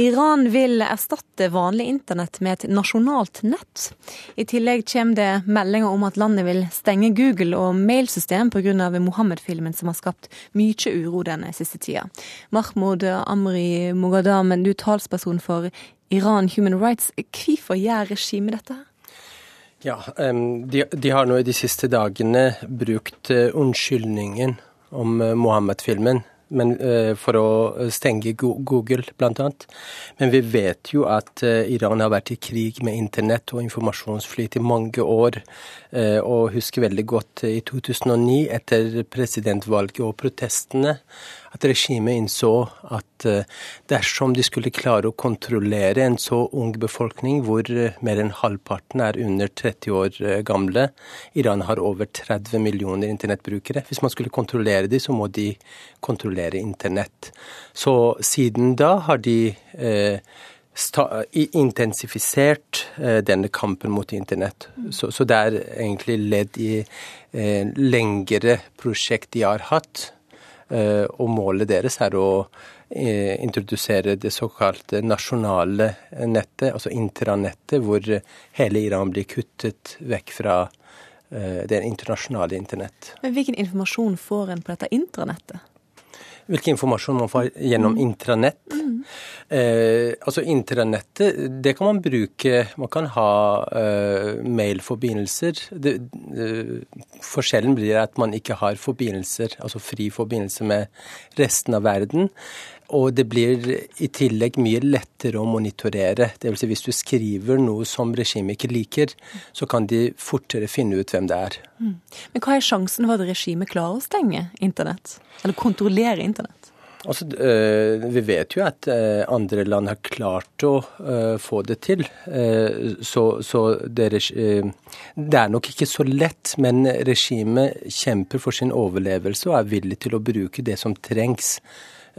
Iran vil erstatte vanlig internett med et nasjonalt nett. I tillegg kommer det meldinger om at landet vil stenge Google og mailsystem pga. Mohammed-filmen som har skapt mye uro denne siste tida. Mahmoud Amri Mogadam, du er talsperson for Iran Human Rights. Hvorfor gjør regimet dette? Ja, de, de, har nå i de siste dagene brukt eh, unnskyldningen om eh, Mohammed-filmen men, uh, for å stenge Google, bl.a. Men vi vet jo at uh, Iran har vært i krig med internett og informasjonsflyt i mange år. Uh, og husker veldig godt i 2009, etter presidentvalget og protestene, at regimet innså at dersom de skulle klare å kontrollere en så ung befolkning, hvor mer enn halvparten er under 30 år gamle Iran har over 30 millioner internettbrukere. Hvis man skulle kontrollere dem, så må de kontrollere kontrollere internett. Så siden da har de eh, intensifisert eh, denne kampen mot internett. Så, så, det er egentlig ledd i eh, lengre prosjekt de har hatt. Eh, og målet deres er å eh, introdusere det såkalte nasjonale nettet, altså intranettet, hvor hele Iran blir kuttet vekk fra eh, det internasjonale internett. Men Hvilken informasjon får en på dette intranettet? Hvilken informasjon man får gjennom mm. intranett. Mm. Eh, altså Intranettet, det kan man bruke Man kan ha eh, mailforbindelser. Det, eh, forskjellen blir at man ikke har forbindelser, altså fri forbindelse med resten av verden. Og det blir i tillegg mye lettere å monitorere. Dvs. Si hvis du skriver noe som regimet ikke liker, så kan de fortere finne ut hvem det er. Mm. Men hva er sjansen for at regimet klarer å stenge internett? Eller kontrollere internett? Altså, øh, vi vet jo at øh, andre land har klart å øh, få det til. Så, så det, det, er nok ikke så lett, men regimet kjemper for sin overlevelse og er villig til å bruke det som trengs.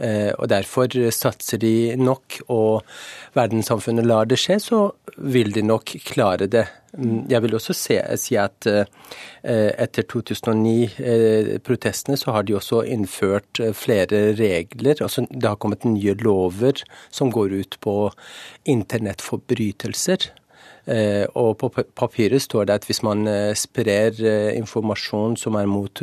Eh, og Derfor satser de nok, og verdenssamfunnet lar det skje, så vil de nok klare det. Mm, jeg vil også se, si at eh, etter 2009-protestene så har de også innført eh, flere regler. altså Det har kommet nye lover som går ut på internettforbrytelser. Eh, og på papiret står det at hvis man eh, sprer eh, informasjon som er mot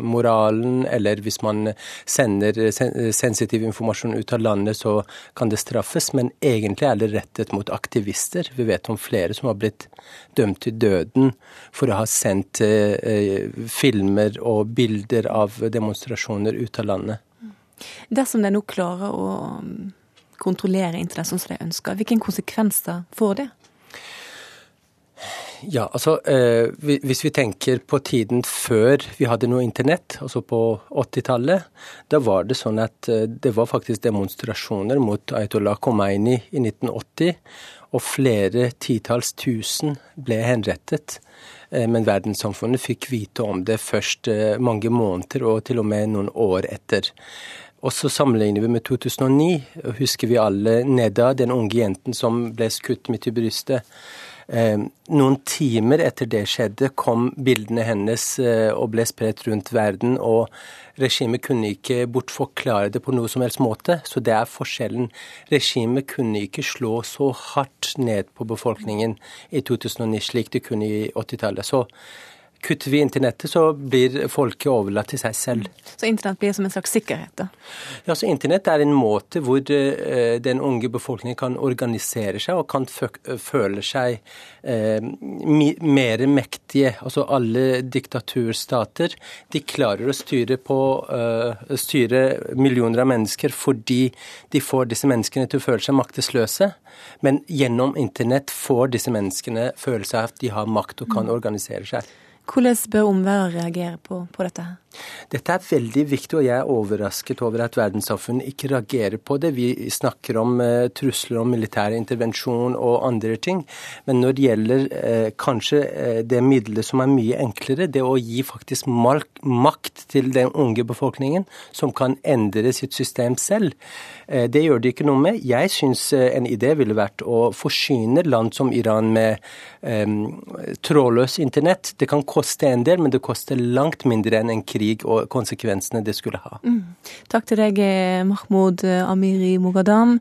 moralen, eller hvis man sender sensitiv informasjon ut av landet, så kan det straffes. Men egentlig er det rettet mot aktivister. Vi vet om flere som har blitt dømt til døden for å ha sendt filmer og bilder av demonstrasjoner ut av landet. Dersom de nå klarer å mm, kontrollere internett sånn som de ønsker, hvilke konsekvenser får det? Ja, altså eh, Hvis vi tenker på tiden før vi hadde noe internett, altså på 80-tallet, da var det sånn at eh, det var faktisk demonstrasjoner mot Ayatollah Khomeini i 1980. Og flere titalls tusen ble henrettet. Eh, men verdenssamfunnet fikk vite om det først eh, mange måneder og til og med noen år etter. Og så sammenligner vi med 2009. Husker vi alle Neda, den unge jenten som ble skutt midt i brystet. Eh, noen timer etter det skjedde, kom bildene hennes eh, og ble spredt rundt verden. og Regimet kunne ikke bortforklare det på noe som helst måte. Så det er forskjellen. Regimet kunne ikke slå så hardt ned på befolkningen i 2009 slik det kunne i 80-tallet. Så Kutter vi internettet, så blir folket overlatt til seg selv. Så internett blir som en slags sikkerhet? da? Ja, så Internett er en måte hvor uh, den unge befolkningen kan organisere seg og kan føle seg eh, mer mektige. Altså alle diktaturstater de klarer å styre, på, uh, styre millioner av mennesker fordi de får disse menneskene til å føle seg maktesløse. Men gjennom internett får disse menneskene føle seg at de har makt og kan mm. organisere seg. Hvordan bør omverdenen reagere på, på dette? her? Dette er veldig viktig, og jeg er overrasket over at verdenssamfunnet ikke reagerer på det. Vi snakker om eh, trusler om militær intervensjon og andre ting. Men når det gjelder eh, kanskje eh, det middelet som er mye enklere, det å gi faktisk makt til den unge befolkningen, som kan endre sitt system selv, det gjør de ikke noe med. Jeg syns en idé ville vært å forsyne land som Iran med um, trådløs internett. Det kan koste en del, men det koster langt mindre enn en krig og konsekvensene det skulle ha. Mm. Takk til deg, Mahmoud Amiri Mogadam.